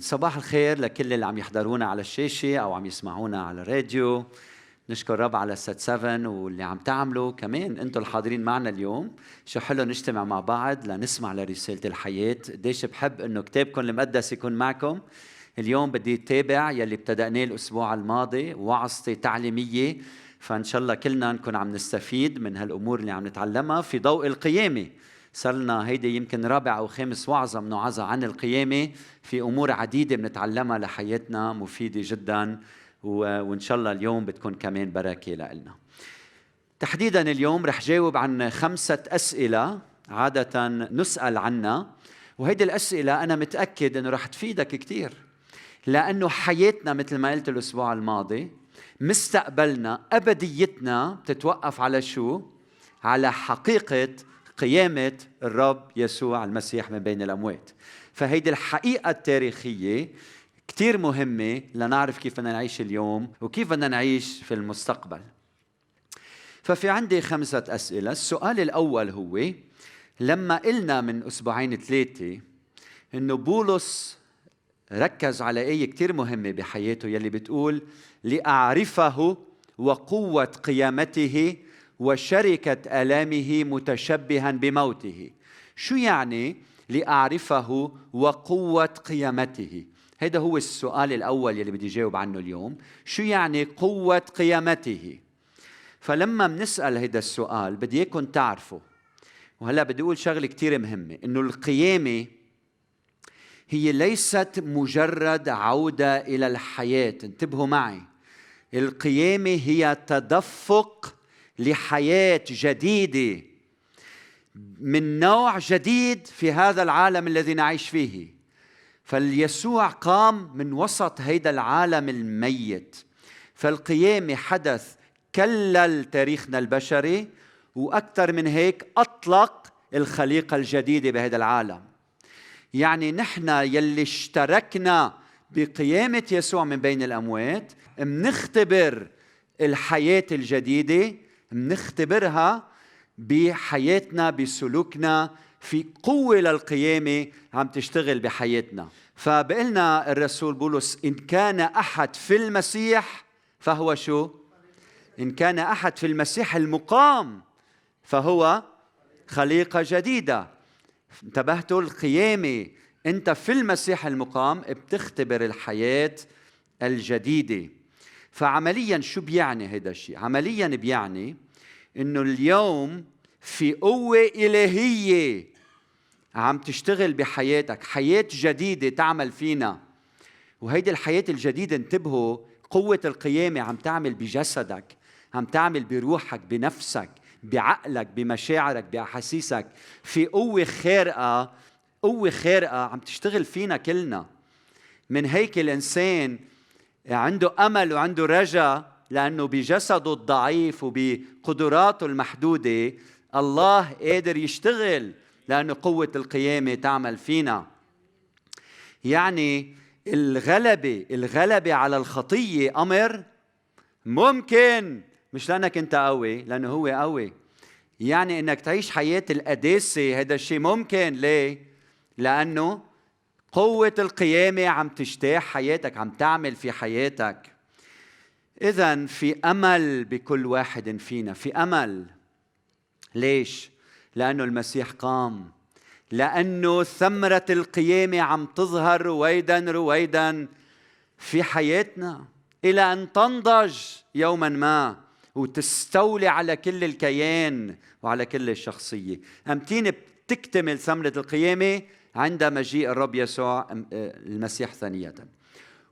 صباح الخير لكل اللي عم يحضرونا على الشاشة أو عم يسمعونا على الراديو. نشكر رب على ست 7 واللي عم تعملوا. كمان أنتم الحاضرين معنا اليوم. شو حلو نجتمع مع بعض لنسمع لرسالة الحياة. قديش بحب إنه كتابكم المقدس يكون معكم. اليوم بدي أتابع يلي ابتدأناه الأسبوع الماضي وعظتي تعليمية. فإن شاء الله كلنا نكون عم نستفيد من هالأمور اللي عم نتعلمها في ضوء القيامة. صار لنا هيدي يمكن رابع أو خامس وعظة بنوعظها عن القيامة في أمور عديدة بنتعلمها لحياتنا مفيدة جدا وإن شاء الله اليوم بتكون كمان بركة لنا. تحديدا اليوم رح جاوب عن خمسة أسئلة عادة نسأل عنها وهيدي الأسئلة أنا متأكد إنه رح تفيدك كثير لأنه حياتنا مثل ما قلت الأسبوع الماضي مستقبلنا أبديتنا بتتوقف على شو؟ على حقيقة قيامة الرب يسوع المسيح من بين الأموات. فهيدي الحقيقة التاريخية كتير مهمة لنعرف كيف بدنا نعيش اليوم وكيف بدنا نعيش في المستقبل. ففي عندي خمسة أسئلة. السؤال الأول هو لما قلنا من أسبوعين ثلاثة إنه بولس ركز على آية كتير مهمة بحياته يلي بتقول لأعرفه وقوة قيامته وشركة آلامه متشبها بموته. شو يعني لأعرفه وقوة قيامته؟ هذا هو السؤال الأول يلي بدي جاوب عنه اليوم. شو يعني قوة قيامته؟ فلما بنسأل هذا السؤال بدي اياكم تعرفوا وهلا بدي أقول شغلة كثير مهمة إنه القيامة هي ليست مجرد عودة إلى الحياة. انتبهوا معي. القيامة هي تدفق لحياة جديدة من نوع جديد في هذا العالم الذي نعيش فيه. فاليسوع قام من وسط هيدا العالم الميت. فالقيامة حدث كلل تاريخنا البشري وأكثر من هيك أطلق الخليقة الجديدة بهذا العالم. يعني نحن يلي اشتركنا بقيامة يسوع من بين الأموات منختبر الحياة الجديدة منختبرها بحياتنا بسلوكنا في قوة للقيامة عم تشتغل بحياتنا. فبقلنا الرسول بولس إن كان أحد في المسيح فهو شو؟ إن كان أحد في المسيح المقام فهو خليقة جديدة. انتبهتوا القيامة أنت في المسيح المقام بتختبر الحياة الجديدة. فعمليا شو بيعني هذا الشيء؟ عمليا بيعني إنه اليوم في قوة إلهية عم تشتغل بحياتك حياة جديدة تعمل فينا. وهيدي الحياة الجديدة انتبهوا قوة القيامة عم تعمل بجسدك عم تعمل بروحك بنفسك بعقلك بمشاعرك بأحاسيسك. في قوة خارقة قوة خارقة عم تشتغل فينا كلنا. من هيك الإنسان عنده أمل وعنده رجاء لأنه بجسده الضعيف وبقدراته المحدودة الله قادر يشتغل لأنه قوة القيامة تعمل فينا. يعني الغلبة الغلبة على الخطية أمر ممكن مش لأنك أنت قوي لأنه هو قوي. يعني إنك تعيش حياة القداسة هذا الشيء ممكن. ليه؟ لأنه قوة القيامة عم تجتاح حياتك عم تعمل في حياتك. إذا في أمل بكل واحد فينا في أمل. ليش؟ لأنه المسيح قام. لأنه ثمرة القيامة عم تظهر رويدا رويدا في حياتنا. إلى أن تنضج يوما ما وتستولي على كل الكيان وعلى كل الشخصية. أمتين بتكتمل ثمرة القيامة؟ عند مجيء الرب يسوع آه، المسيح ثانية.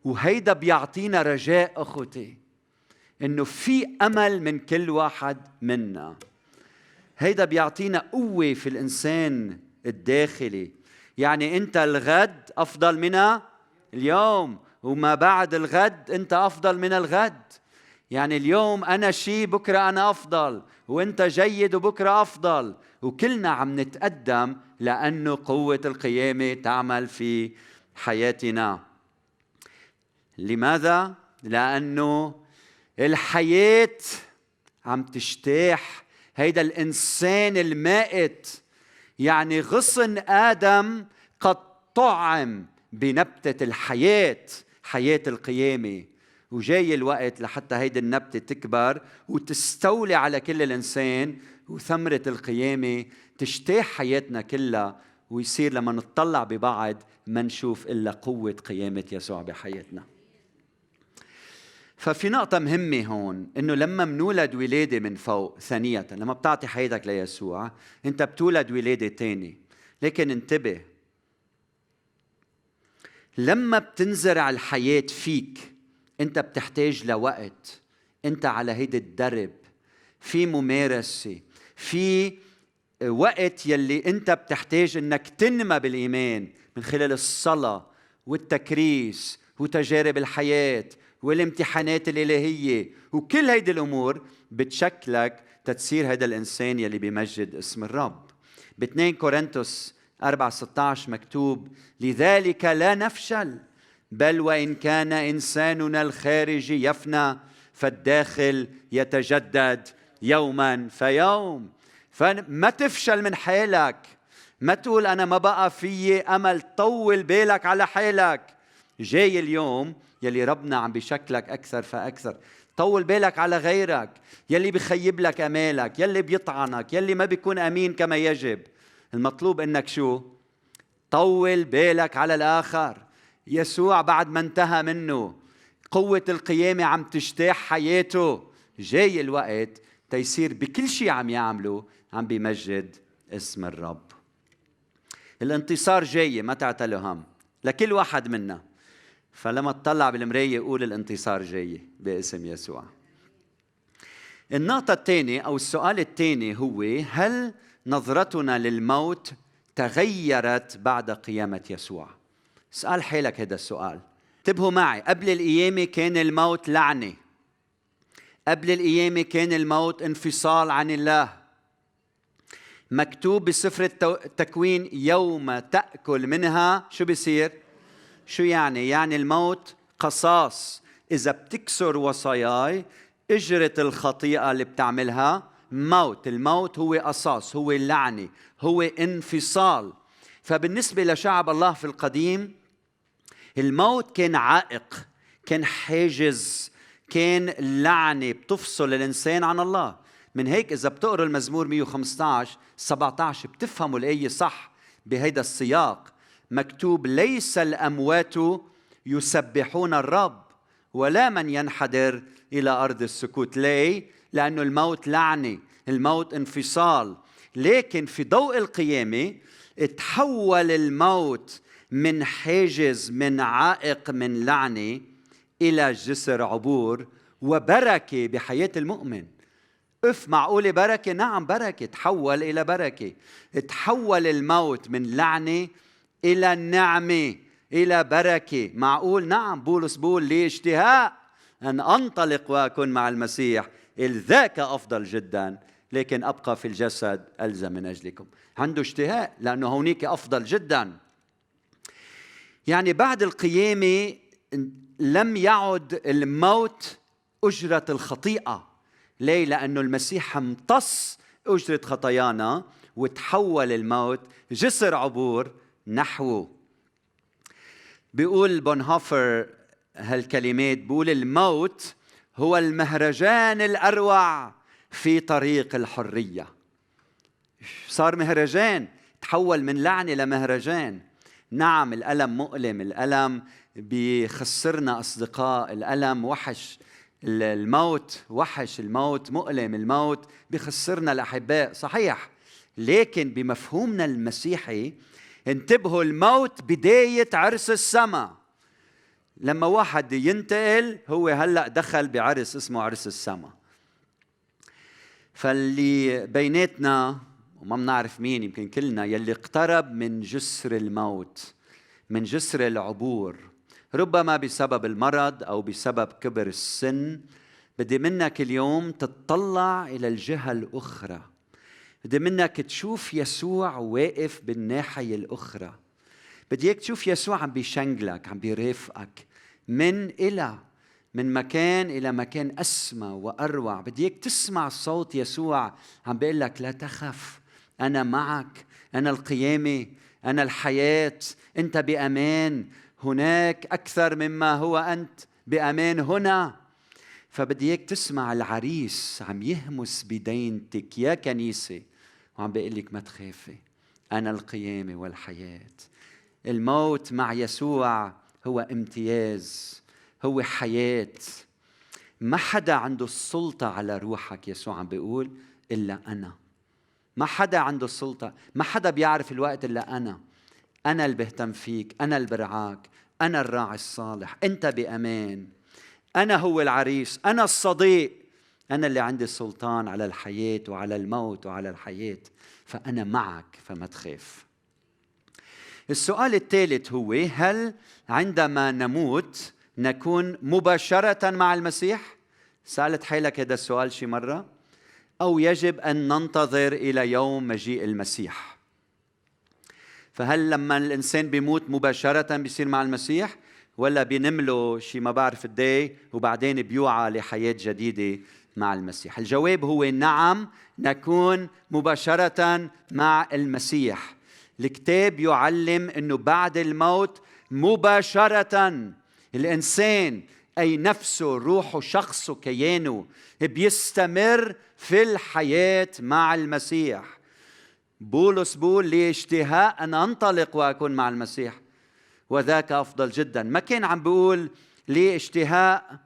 وهيدا بيعطينا رجاء أخوتي إنه في أمل من كل واحد منا. هيدا بيعطينا قوة في الإنسان الداخلي. يعني أنت الغد أفضل من اليوم وما بعد الغد أنت أفضل من الغد. يعني اليوم أنا شيء بكرة أنا أفضل وأنت جيد وبكرة أفضل. وكلنا عم نتقدم لأنه قوة القيامة تعمل في حياتنا. لماذا؟ لأنه الحياة عم تجتاح. هيدا الإنسان المائت يعني غصن آدم قد طعم بنبتة الحياة حياة القيامة. وجاي الوقت لحتى هيدي النبتة تكبر وتستولي على كل الإنسان وثمرة القيامة تجتاح حياتنا كلها ويصير لما نطلع ببعض ما نشوف إلا قوة قيامة يسوع بحياتنا. ففي نقطة مهمة هون إنه لما منولد ولادة من فوق ثانية لما بتعطي حياتك ليسوع أنت بتولد ولادة تاني لكن انتبه لما بتنزرع الحياة فيك أنت بتحتاج لوقت. أنت على هيدي الدرب. في ممارسة. في وقت يلي أنت بتحتاج أنك تنمى بالإيمان من خلال الصلاة والتكريس وتجارب الحياة والامتحانات الإلهية وكل هيدي الأمور بتشكلك تتصير هذا الإنسان يلي بيمجد اسم الرب. ب 2 كورنثوس 4 16 مكتوب لذلك لا نفشل بل وإن كان إنساننا الخارجي يفنى فالداخل يتجدد يوما فيوم. فما تفشل من حالك ما تقول أنا ما بقى في أمل طول بالك على حالك جاي اليوم يلي ربنا عم بشكلك أكثر فأكثر. طول بالك على غيرك. يلي بخيب لك أمالك. يلي بيطعنك. يلي ما بيكون أمين كما يجب. المطلوب إنك شو؟ طول بالك على الآخر. يسوع بعد ما انتهى منه. قوة القيامة عم تجتاح حياته. جاي الوقت تيصير بكل شيء عم يعمله عم بيمجد اسم الرب. الانتصار جاي ما تعتلوا هم. لكل واحد منا. فلما تطلع بالمراية قول الانتصار جاي باسم يسوع. النقطة الثانية أو السؤال الثاني هو هل نظرتنا للموت تغيرت بعد قيامة يسوع؟ اسأل حالك هذا السؤال. انتبهوا معي. قبل القيامة كان الموت لعنة. قبل القيامة كان الموت انفصال عن الله. مكتوب بسفر التكوين يوم تأكل منها شو بيصير؟ شو يعني؟ يعني الموت قصاص. إذا بتكسر وصاياي اجرة الخطيئة اللي بتعملها. موت الموت هو قصاص هو اللعنة هو انفصال. فبالنسبة لشعب الله في القديم الموت كان عائق كان حاجز. كان لعنة بتفصل الإنسان عن الله. من هيك إذا بتقروا المزمور 115 17 بتفهموا الآية صح بهيدا السياق. مكتوب ليس الأموات يسبحون الرب ولا من ينحدر إلى أرض السكوت ليه؟ لأنه الموت لعنة الموت انفصال. لكن في ضوء القيامة تحول الموت من حاجز من عائق من لعنة إلى جسر عبور وبركة بحياة المؤمن. اف معقولة بركة؟ نعم بركة. تحول إلى بركة. تحول الموت من لعنة إلى النعمة إلى بركة. معقول؟ نعم. بولس بول لي اشتهاء أن أنطلق وأكون مع المسيح إذ ذاك أفضل جدا. لكن أبقى في الجسد ألزم من أجلكم. عنده اشتهاء لأنه هونيك أفضل جدا. يعني بعد القيامة لم يعد الموت أجرة الخطيئة. ليه؟ لأنه المسيح امتص أجرة خطايانا وتحول الموت جسر عبور نحوه بيقول بونهوفر هالكلمات بيقول الموت هو المهرجان الأروع في طريق الحرية. صار مهرجان تحول من لعنة لمهرجان. نعم الألم مؤلم الألم بيخسرنا أصدقاء الألم وحش الموت وحش الموت مؤلم الموت بخسرنا الأحباء. صحيح لكن بمفهومنا المسيحي انتبهوا الموت بداية عرس السماء لما واحد ينتقل هو هلأ دخل بعرس اسمه عرس السماء فاللي بيناتنا وما بنعرف مين يمكن كلنا يلي اقترب من جسر الموت من جسر العبور. ربما بسبب المرض أو بسبب كبر السن بدي منك اليوم تتطلع إلى الجهة الأخرى. بدي منك تشوف يسوع واقف بالناحية الأخرى. بدي إياك تشوف يسوع عم بيشنجلك عم بيرافقك من إلى من مكان إلى مكان أسمى وأروع. بدي إياك تسمع صوت يسوع عم بيقول لك لا تخف أنا معك أنا القيامة أنا الحياة أنت بأمان. هناك أكثر مما هو أنت بأمان هنا. فبدي إياك تسمع العريس عم يهمس بدينتك يا كنيسة وعم بيقول لك ما تخافي أنا القيامة والحياة. الموت مع يسوع هو امتياز هو حياة. ما حدا عنده السلطة على روحك يسوع عم بيقول إلا أنا. ما حدا عنده السلطة ما حدا بيعرف الوقت الا أنا أنا اللي بهتم فيك أنا اللي برعاك أنا الراعي الصالح أنت بأمان أنا هو العريس أنا الصديق. أنا اللي عندي السلطان على الحياة وعلى الموت وعلى الحياة فأنا معك فما تخاف. السؤال الثالث هو هل عندما نموت نكون مباشرة مع المسيح؟ سألت حالك هذا السؤال شي مرة. أو يجب أن ننتظر إلى يوم مجيء المسيح. فهل لما الإنسان بيموت مباشرة بيصير مع المسيح؟ ولا بينم له شي ما بعرف إيه، وبعدين بيوعى لحياة جديدة مع المسيح. الجواب هو نعم نكون مباشرة مع المسيح. الكتاب يعلم إنه بعد الموت مباشرة الإنسان أي نفسه روحه شخصه كيانه بيستمر في الحياة مع المسيح. بولس بول لي اشتهاء أن أنطلق وأكون مع المسيح. وذاك أفضل جدا. ما كان عم بيقول لي اشتهاء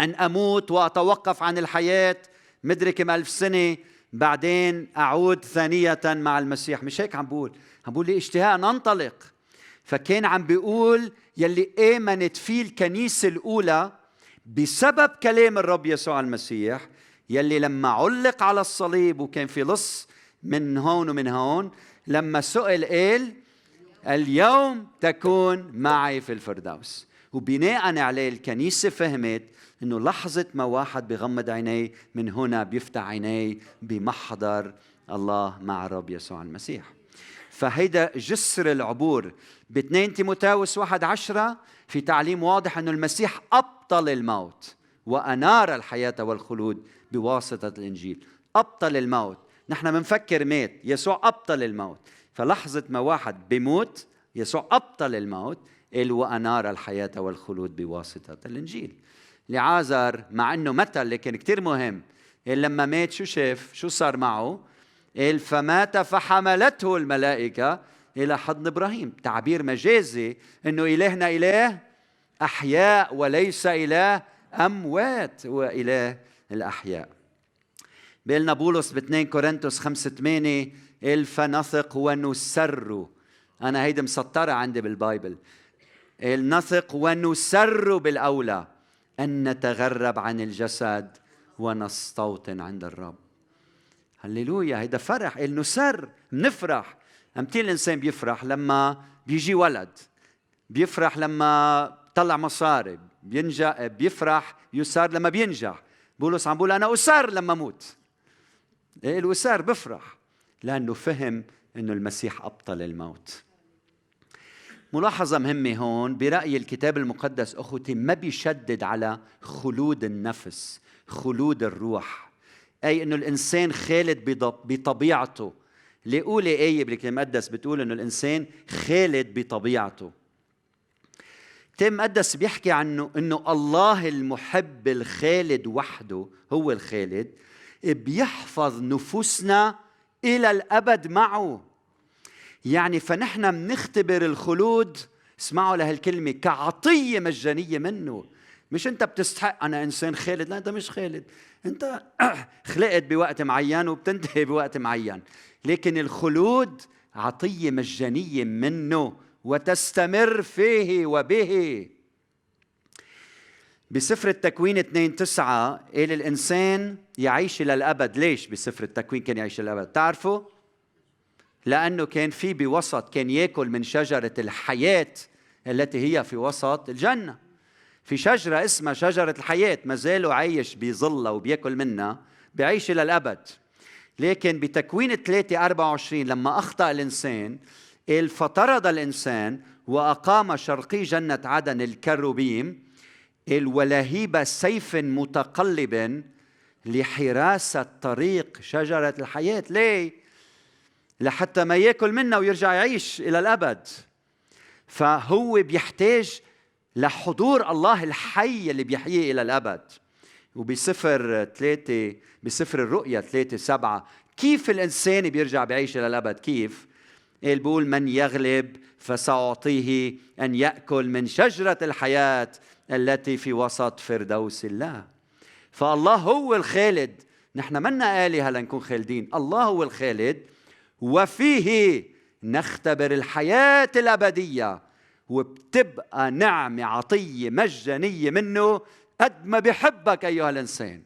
أن أموت وأتوقف عن الحياة مدري كم ألف سنة بعدين أعود ثانية مع المسيح. مش هيك عم بقول عم بقول لي اشتهاء أن أنطلق. فكان عم بيقول يلي آمنت فيه الكنيسة الأولى بسبب كلام الرب يسوع المسيح يلي لما علق على الصليب وكان في لص من هون ومن هون لما سئل قال اليوم تكون معي في الفردوس. وبناء عليه الكنيسة فهمت إنه لحظة ما واحد بغمض عينيه من هنا بيفتح عينيه بمحضر الله مع الرب يسوع المسيح. فهيدا جسر العبور. ب 2 تيموتاوس واحد عشرة في تعليم واضح أنه المسيح أبطل الموت وأنار الحياة والخلود بواسطة الإنجيل. أبطل الموت. نحن بنفكر مات يسوع أبطل الموت. فلحظة ما واحد بيموت يسوع أبطل الموت قال وأنار الحياة والخلود بواسطة الإنجيل. لعازر مع أنه مثل لكن كتير مهم. لما مات شو شاف؟ شو صار معه؟ فمات فحملته الملائكة إلى حضن إبراهيم. تعبير مجازي أنه إلهنا إله أحياء وليس إله أموات هو إله الأحياء بيقلنا بولس ب 2 كورنثوس 5 8 قال فنثق ونسر. أنا هيدي مسطرة عندي بالبايبل. قال نثق ونسر بالأولى أن نتغرب عن الجسد ونستوطن عند الرب. هللويا. هيدا فرح. قال نسر نفرح. إمتى الإنسان بيفرح لما بيجي ولد. بيفرح لما طلع مصاري. بينجح بيفرح يسار لما بينجح. بولس عم بقول أنا أسر لما أموت. إيه الوسار بفرح. لأنه فهم إنه المسيح أبطل الموت. ملاحظة مهمة هون. برأي الكتاب المقدس أخوتي ما بيشدد على خلود النفس خلود الروح. أي أنه الإنسان خالد بطبيعته. لأولى آية بالكتاب المقدس بتقول أنه الإنسان خالد بطبيعته. الكتاب المقدس بيحكي عنه أنه الله المحب الخالد وحده هو الخالد بيحفظ نفوسنا إلى الأبد معه. يعني فنحن بنختبر الخلود اسمعوا لهالكلمة كعطية مجانية منه. مش انت بتستحق. أنا انسان خالد. لا انت مش خالد. انت خلقت بوقت معين وبتنتهي بوقت معين. لكن الخلود عطية مجانية منه وتستمر فيه وبه. بسفر التكوين 2 9 قال الإنسان يعيش إلى الأبد. ليش بسفر التكوين كان يعيش إلى الأبد؟ تعرفوا؟ لأنه كان في بوسط كان يأكل من شجرة الحياة التي هي في وسط الجنة. في شجرة اسمها شجرة الحياة ما زالوا عايش بظلها وبياكل منها بيعيش إلى الأبد. لكن بتكوين 3 24 لما أخطأ الإنسان قال فطرد الإنسان وأقام شرقي جنة عدن الكروبيم قال ولهيب سيف متقلب لحراسة طريق شجرة الحياة ليه؟ لحتى ما ياكل منها ويرجع يعيش إلى الأبد. فهو بيحتاج لحضور الله الحي اللي بيحييه إلى الأبد. وبسفر ثلاثة بسفر الرؤيا ثلاثة سبعة كيف الإنسان بيرجع بعيش إلى الأبد؟ كيف؟ قال بقول من يغلب فسأعطيه أن يأكل من شجرة الحياة التي في وسط فردوس الله. فالله هو الخالد. نحن منا آلهة لنكون خالدين. الله هو الخالد. وفيه نختبر الحياة الأبدية. وبتبقى نعمة عطية مجانية منه قد ما بحبك أيها الإنسان.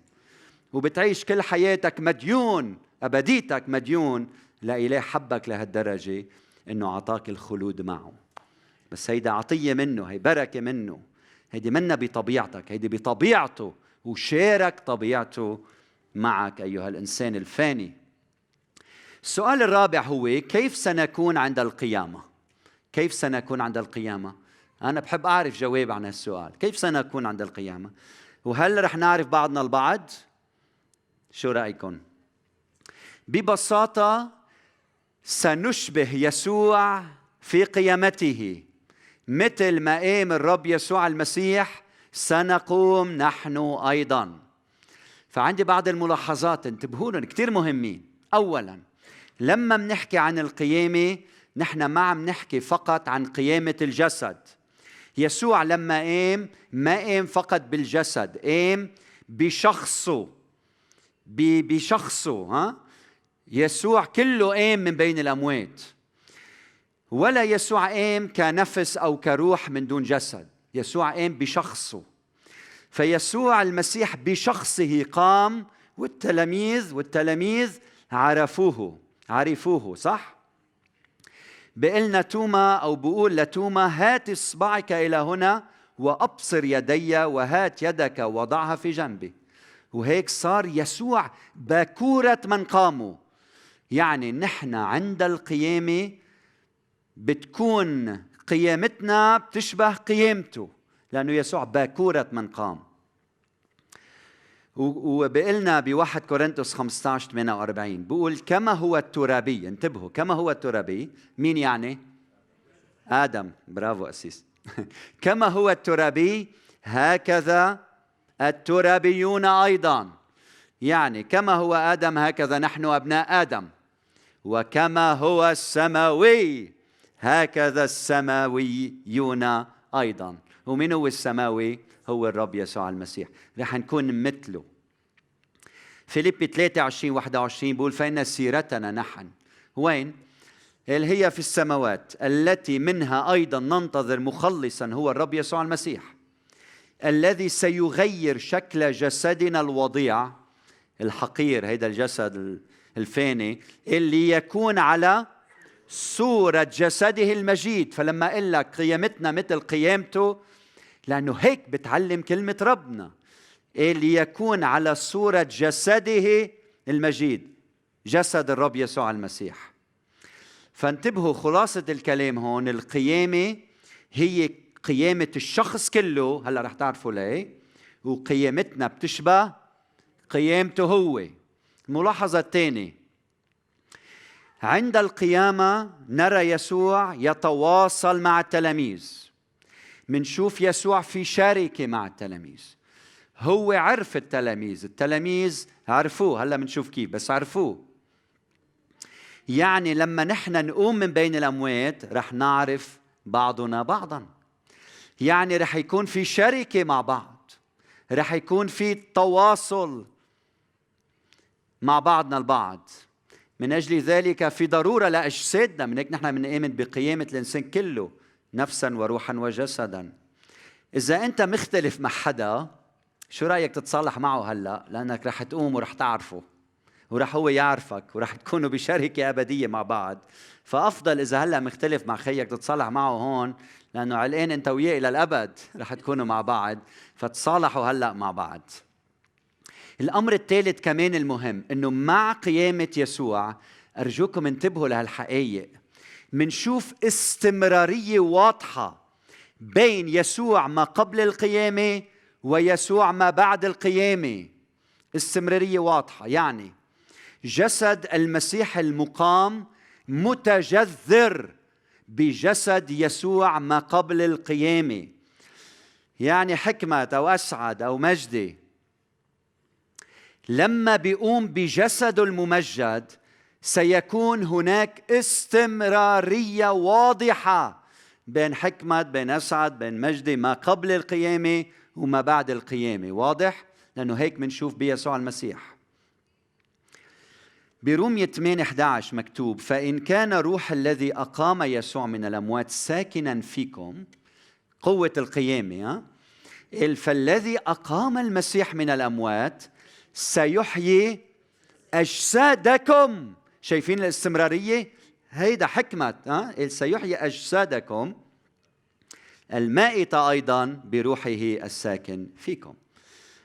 وبتعيش كل حياتك مديون أبديتك مديون لإله حبك لهالدرجة إنه أعطاك الخلود معه. بس هيدا عطية منه هي بركة منه. هيدي منا بطبيعتك هيدي بطبيعته وشارك طبيعته معك أيها الإنسان الفاني. السؤال الرابع هو كيف سنكون عند القيامة؟ كيف سنكون عند القيامة؟ أنا بحب أعرف جواب عن هالسؤال. كيف سنكون عند القيامة؟ وهل رح نعرف بعضنا البعض؟ شو رأيكم؟ ببساطة سنشبه يسوع في قيامته. مثل ما قام الرب يسوع المسيح سنقوم نحن أيضا. فعندي بعض الملاحظات انتبهوا لهم كثير مهمين. اولا لما بنحكي عن القيامة نحن ما عم نحكي فقط عن قيامة الجسد. يسوع لما قام ما قام فقط بالجسد قام بشخصه بشخصه ها؟ يسوع كله قام من بين الأموات. ولا يسوع قام كنفس أو كروح من دون جسد يسوع قام بشخصه. فيسوع المسيح بشخصه قام والتلاميذ والتلاميذ عرفوه عرفوه صح؟ بقلنا توما أو بقول لتوما هات إصبعك إلى هنا وأبصر يدي وهات يدك وضعها في جنبي. وهيك صار يسوع باكورة من قاموا. يعني نحن عند القيامة بتكون قيامتنا بتشبه قيامته لأنه يسوع باكورة من قام. وبقلنا بواحد كورنثوس 15 48 بقول كما هو الترابي انتبهوا كما هو الترابي مين يعني؟ آدم. برافو قسيس. كما هو الترابي هكذا الترابيون أيضا. يعني كما هو آدم هكذا نحن أبناء آدم. وكما هو السماوي هكذا السماويون أيضا. ومن هو السماوي؟ هو الرب يسوع المسيح. رح نكون مثله. فيليب 23 21 بيقول فإن سيرتنا نحن. وين؟ اللي هي في السماوات التي منها أيضا ننتظر مخلصا هو الرب يسوع المسيح الذي سيغير شكل جسدنا الوضيع الحقير هيدا الجسد الفاني اللي يكون على صورة جسده المجيد. فلما أقول لك قيامتنا مثل قيامته لأنه هيك بتعلم كلمة ربنا. إيه ليكون على صورة جسده المجيد. جسد الرب يسوع المسيح. فانتبهوا خلاصة الكلام هون القيامة هي قيامة الشخص كله. هلا رح تعرفوا ليه. وقيامتنا بتشبه قيامته هو. الملاحظة الثانية عند القيامة نرى يسوع يتواصل مع التلاميذ. منشوف يسوع في شركة مع التلاميذ. هو عرف التلاميذ. التلاميذ عرفوه. هلا بنشوف كيف بس عرفوه. يعني لما نحن نقوم من بين الأموات رح نعرف بعضنا بعضا. يعني رح يكون في شركة مع بعض. رح يكون في تواصل مع بعضنا البعض. من أجل ذلك في ضرورة لأجسادنا. من هيك نحن بنآمن بقيامة الإنسان كله. نفسا وروحا وجسدا. إذا أنت مختلف مع حدا شو رأيك تتصالح معه هلأ؟ لأنك رح تقوم ورح تعرفه ورح هو يعرفك ورح تكونوا بشركة أبدية مع بعض. فأفضل إذا هلأ مختلف مع خيك تتصالح معه هون لأنه علقان أنت وياه إلى الأبد رح تكونوا مع بعض. فتصالحوا هلأ مع بعض. الأمر الثالث كمان المهم إنه مع قيامة يسوع أرجوكم انتبهوا لهالحقائق منشوف استمرارية واضحة بين يسوع ما قبل القيامة ويسوع ما بعد القيامة. استمرارية واضحة يعني جسد المسيح المقام متجذر بجسد يسوع ما قبل القيامة. يعني حكمة أو أسعد أو مجدي. لما بيقوم بجسده الممجد سيكون هناك استمرارية واضحة بين حكمة بين أسعد بين مجدي ما قبل القيامة وما بعد القيامة. واضح؟ لأنه هيك بنشوف بيسوع المسيح. برومية 8 11 مكتوب فإن كان روح الذي أقام يسوع من الأموات ساكنا فيكم قوة القيامة فالذي أقام المسيح من الأموات سيحيي أجسادكم. شايفين الاستمرارية؟ هيدا حكمة ها؟ سيحيي أجسادكم المائتة أيضا بروحه الساكن فيكم.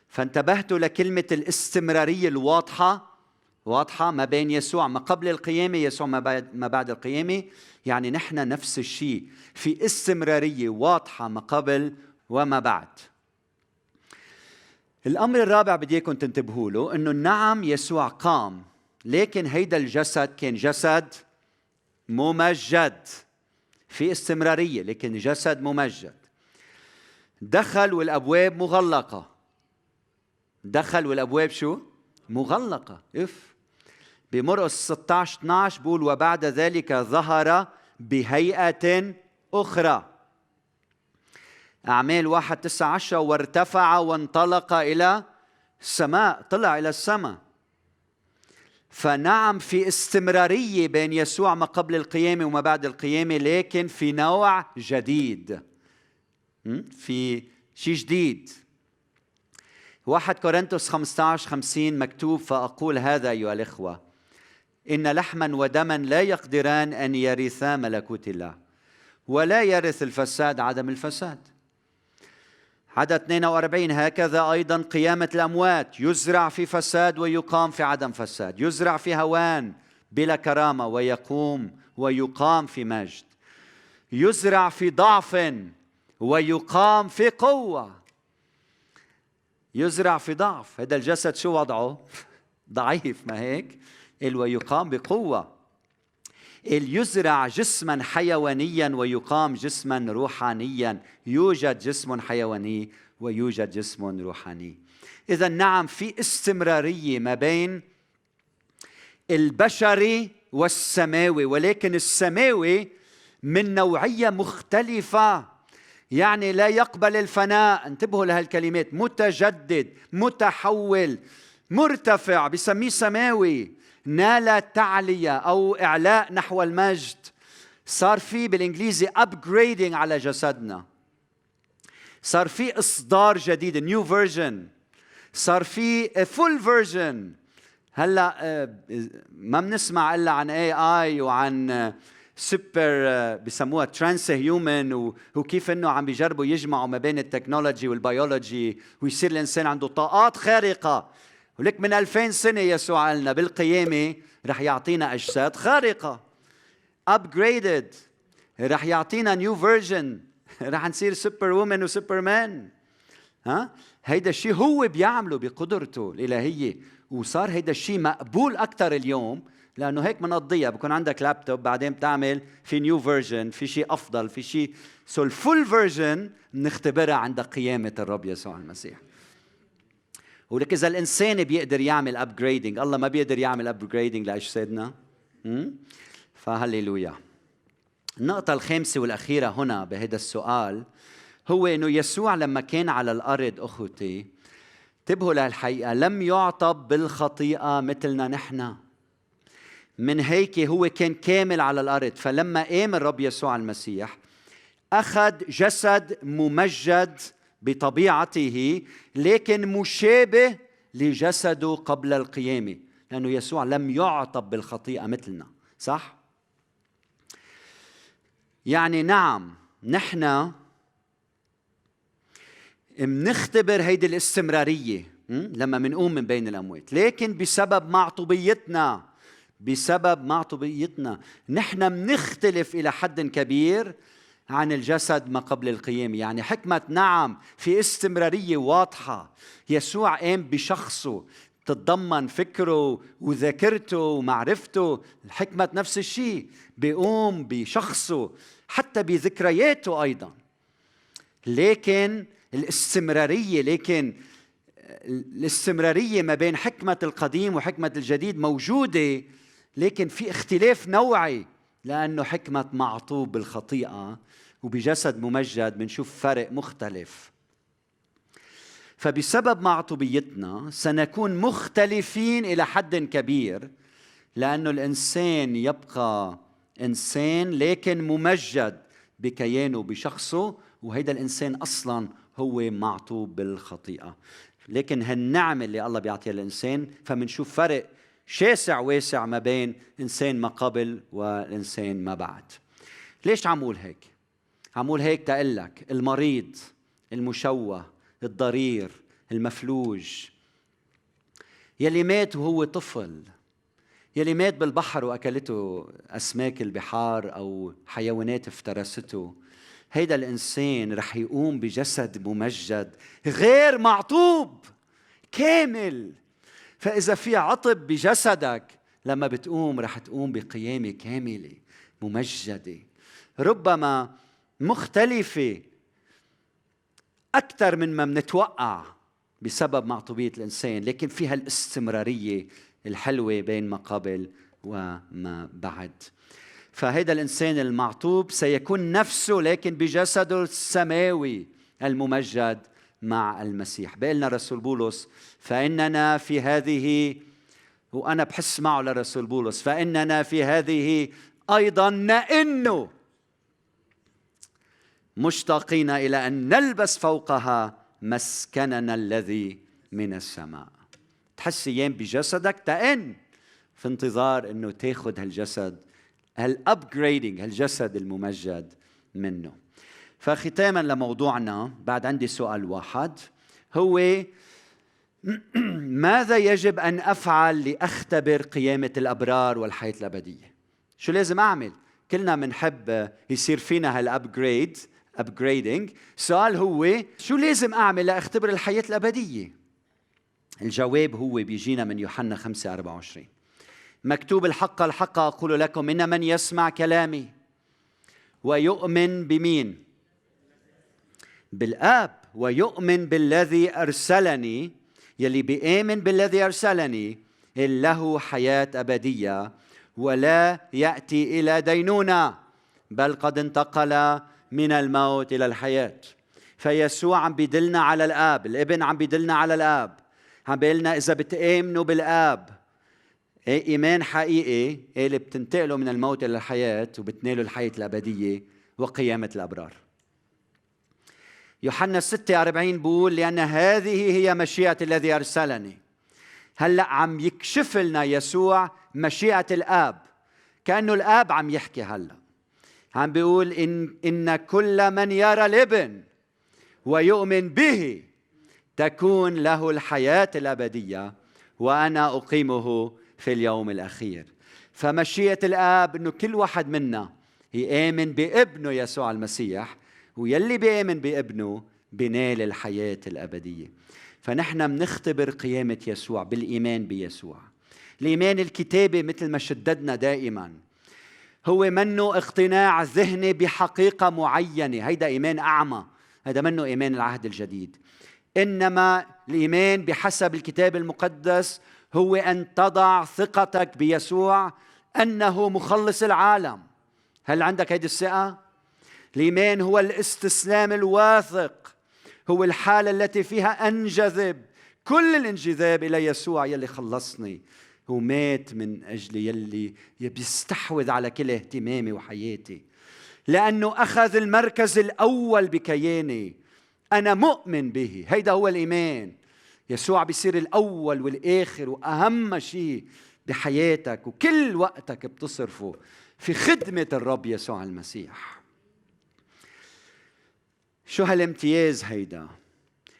فانتبهتوا لكلمة الاستمرارية الواضحة واضحة ما بين يسوع ما قبل القيامة يسوع ما بعد, ما بعد القيامة. يعني نحن نفس الشيء في استمرارية واضحة ما قبل وما بعد. الأمر الرابع بدي إياكم تنتبهوا له إنه نعم يسوع قام لكن هيدا الجسد كان جسد ممجد في استمرارية لكن جسد ممجد. دخل والأبواب مغلقة. دخل والأبواب شو؟ مغلقة. إف. بمرقس 16 12 بقول وبعد ذلك ظهر بهيئة أخرى. أعمال واحد تسعة عشر وارتفع وانطلق إلى السماء طلع إلى السماء. فنعم في استمرارية بين يسوع ما قبل القيامة وما بعد القيامة لكن في نوع جديد. في شيء جديد. واحد كورنثوس 15 50 مكتوب فأقول هذا أيها الإخوة إن لحما ودما لا يقدران أن يرثا ملكوت الله ولا يرث الفساد عدم الفساد. عدد 42 هكذا أيضا قيامة الأموات. يزرع في فساد ويقام في عدم فساد. يزرع في هوان بلا كرامة ويقوم ويقام في مجد. يزرع في ضعف ويقام في قوة. يزرع في ضعف. هذا الجسد شو وضعه؟ ضعيف ما هيك؟ ويقام بقوة. يزرع جسما حيوانيا ويقام جسما روحانيا. يوجد جسم حيواني ويوجد جسم روحاني. اذا نعم في استمرارية ما بين البشري والسماوي ولكن السماوي من نوعية مختلفة. يعني لا يقبل الفناء. انتبهوا لهالكلمات. متجدد متحول مرتفع بسميه سماوي. نال تعلية أو إعلاء نحو المجد. صار في بالإنجليزي upgrading على جسدنا. صار في إصدار جديد new version صار في full version هلأ آه، ما بنسمع إلا عن AI وعن سوبر آه، بسموها transhuman وكيف إنه عم بيجربوا يجمعوا ما بين ال technology وال biology ويصير الإنسان عنده طاقات خارقة. ولك من ألفين سنة يسوع قالنا بالقيامة رح يعطينا أجساد خارقة. Upgraded. رح يعطينا new version رح نصير superwoman و superman ها؟ هيدا الشيء هو بيعمله بقدرته الإلهية. وصار هيدا الشيء مقبول أكثر اليوم لأنه هيك بنقضيها بكون عندك لابتوب بعدين بتعمل في new version في شيء أفضل في شيء so ال full version بنختبرها عند قيامة الرب يسوع المسيح. ولك إذا الإنسان بيقدر يعمل upgrading الله ما بيقدر يعمل upgrading لاجسادنا فهللويا. النقطة الخامسة والأخيرة هنا بهذا السؤال هو أنه يسوع لما كان على الأرض أخوتي انتبهوا لهالحقيقة لم يعطب بالخطيئة مثلنا نحن. من هيك هو كان كامل على الأرض. فلما قام الرب يسوع المسيح أخذ جسد ممجد بطبيعته لكن مشابه لجسده قبل القيامة لأنه يسوع لم يعطب بالخطيئة مثلنا صح؟ يعني نعم نحن منختبر هيدي الاستمرارية لما منقوم من بين الأموات لكن بسبب معطوبيتنا بسبب معطوبيتنا نحن منختلف إلى حد كبير عن الجسد ما قبل القيامة يعني حكمة نعم في استمرارية واضحة. يسوع قام بشخصه تتضمن فكره وذاكرته ومعرفته. الحكمة نفس الشيء بيقوم بشخصه حتى بذكرياته أيضا. لكن الاستمرارية لكن الاستمرارية ما بين حكمة القديم وحكمة الجديد موجودة لكن في اختلاف نوعي. لأنه حكمة معطوب بالخطيئة وبجسد ممجد بنشوف فرق مختلف. فبسبب معطوبيتنا سنكون مختلفين إلى حد كبير لأنه الإنسان يبقى إنسان لكن ممجد بكيانه بشخصه وهيدا الإنسان أصلا هو معطوب بالخطيئة. لكن هالنعمة اللي الله بيعطيها للإنسان فمنشوف فرق شاسع واسع ما بين إنسان ما قبل والإنسان ما بعد ليش عم أقول هيك؟ عم أقول هيك تقول لك المريض المشوه الضرير المفلوج يلي مات وهو طفل يلي مات بالبحر وأكلته أسماك البحار أو حيوانات افترسته هيدا الإنسان رح يقوم بجسد ممجد غير معطوب كامل فإذا في عطب بجسدك لما بتقوم رح تقوم بقيامة كاملة ممجدة. ربما مختلفة أكثر من ما بنتوقع بسبب معطوبية الإنسان لكن فيها الاستمرارية الحلوة بين ما قبل وما بعد. فهذا الإنسان المعطوب سيكون نفسه لكن بجسده السماوي الممجد مع المسيح. بقلنا رسول بولس فإننا في هذه وأنا بحس معه لرسول بولس فإننا في هذه أيضا نئن مشتاقين إلى أن نلبس فوقها مسكننا الذي من السماء. تحس أيام بجسدك تئن في انتظار إنه تاخذ هالجسد هالابجريدنج هالجسد الممجد منه. فختاما لموضوعنا بعد عندي سؤال واحد هو ماذا يجب أن أفعل لأختبر قيامة الأبرار والحياة الأبدية؟ شو لازم أعمل؟ كلنا بنحب يصير فينا هال upgrade upgrading السؤال هو شو لازم أعمل لأختبر الحياة الأبدية؟ الجواب هو بيجينا من يوحنا 5 24 مكتوب الحق الحق أقول لكم إن من يسمع كلامي ويؤمن بمين؟ بالآب ويؤمن بالذي أرسلني يلي بيامن بالذي أرسلني له حياة أبدية ولا يأتي إلى دينونه بل قد انتقل من الموت إلى الحياة. فيسوع عم بيدلنا على الآب الإبن عم بيدلنا على الآب. عم بيقلنا إذا بتآمنوا بالآب إيه إيمان حقيقي إيه اللي بتنتقلوا من الموت إلى الحياة وبتنالوا الحياة الأبدية وقيامة الأبرار. يوحنا 46 بيقول لأن هذه هي مشيئة الذي أرسلني. هلأ عم يكشف لنا يسوع مشيئة الآب. كأنه الآب عم يحكي هلأ. عم بيقول إن, إن كل من يرى الإبن ويؤمن به تكون له الحياة الأبدية وأنا أقيمه في اليوم الأخير. فمشيئة الآب أنه كل واحد منا يآمن بابنه يسوع المسيح ويلي بيآمن بابنه بنال الحياة الأبدية. فنحن بنختبر قيامة يسوع بالإيمان بيسوع. الإيمان الكتابي مثل ما شددنا دائما هو منه اقتناع ذهني بحقيقة معينة. هيدا إيمان أعمى هذا منه إيمان العهد الجديد. إنما الإيمان بحسب الكتاب المقدس هو أن تضع ثقتك بيسوع أنه مخلص العالم. هل عندك هذه الثقة؟ الإيمان هو الاستسلام الواثق هو الحالة التي فيها أنجذب. كل الانجذاب إلى يسوع يلي خلصني. هو مات من أجل يلي بيستحوذ على كل اهتمامي وحياتي. لأنه أخذ المركز الأول بكياني. أنا مؤمن به. هيدا هو الإيمان. يسوع بيصير الأول والآخر وأهم شيء بحياتك وكل وقتك بتصرفه في خدمة الرب يسوع المسيح. شو هالامتياز هيدا؟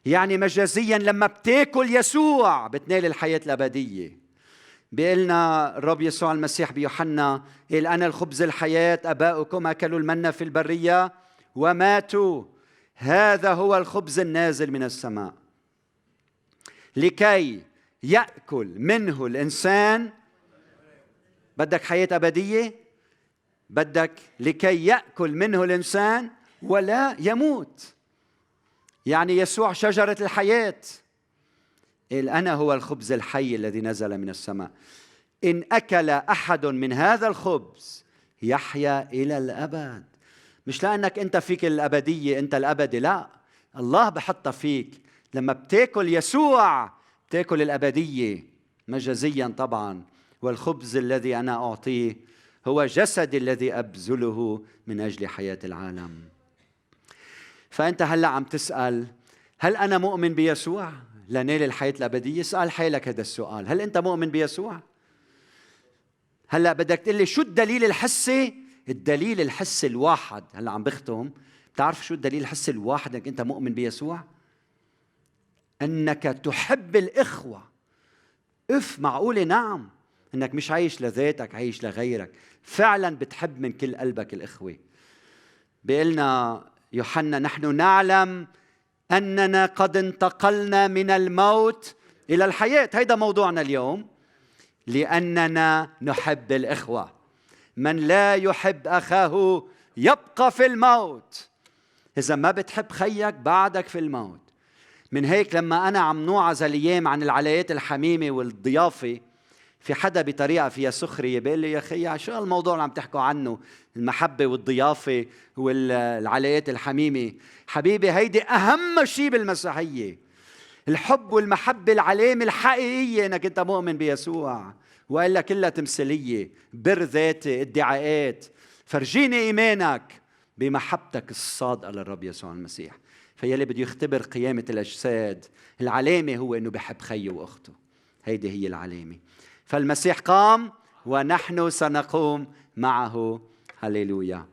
يعني مجازيا لما بتاكل يسوع بتنال الحياة الأبدية. بيقلنا الرب يسوع المسيح بيوحنا قال أنا الخبز الحياة أباؤكم أكلوا المنة في البرية وماتوا. هذا هو الخبز النازل من السماء. لكي يأكل منه الإنسان بدك حياة أبدية؟ بدك. لكي يأكل منه الإنسان ولا يموت. يعني يسوع شجرة الحياة. قال أنا هو الخبز الحي الذي نزل من السماء. إن أكل أحد من هذا الخبز يحيا إلى الأبد. مش لأنك أنت فيك الأبدية أنت الأبدي لا. الله بحطها فيك. لما بتاكل يسوع بتاكل الأبدية مجازيا طبعا. والخبز الذي أنا أعطيه هو جسدي الذي أبذله من أجل حياة العالم. فأنت هلا عم تسأل هل أنا مؤمن بيسوع؟ لنال الحياة الأبدية اسأل حالك هذا السؤال هل أنت مؤمن بيسوع؟ هلا بدك تقول لي شو الدليل الحسي؟ الدليل الحسي الواحد هلا عم بختم بتعرف شو الدليل الحسي الواحد إنك أنت مؤمن بيسوع؟ إنك تحب الإخوة. إف معقولة؟ نعم. إنك مش عايش لذاتك عايش لغيرك. فعلا بتحب من كل قلبك الإخوة. بيقلنا يوحنا نحن نعلم أننا قد انتقلنا من الموت إلى الحياة. هيدا موضوعنا اليوم لأننا نحب الإخوة. من لا يحب أخاه يبقى في الموت. إذا ما بتحب خيك بعدك في الموت. من هيك لما أنا عم نوعظ الأيام عن العلايات الحميمة والضيافة في حدا بطريقة فيها سخرية بيقول لي يا أخي شو الموضوع اللي عم تحكوا عنه؟ المحبة والضيافة والعلايات الحميمة. حبيبي هيدي أهم شيء بالمسيحية الحب والمحبة العلامة الحقيقية إنك أنت مؤمن بيسوع. والا كلها تمثيليه بر ذاتي ادعاءات. فرجيني إيمانك بمحبتك الصادقة للرب يسوع المسيح. فيلي بده يختبر قيامة الأجساد. العلامة هو إنه بحب خيه وأخته. هيدي هي العلامة. فالمسيح قام ونحن سنقوم معه. هللويا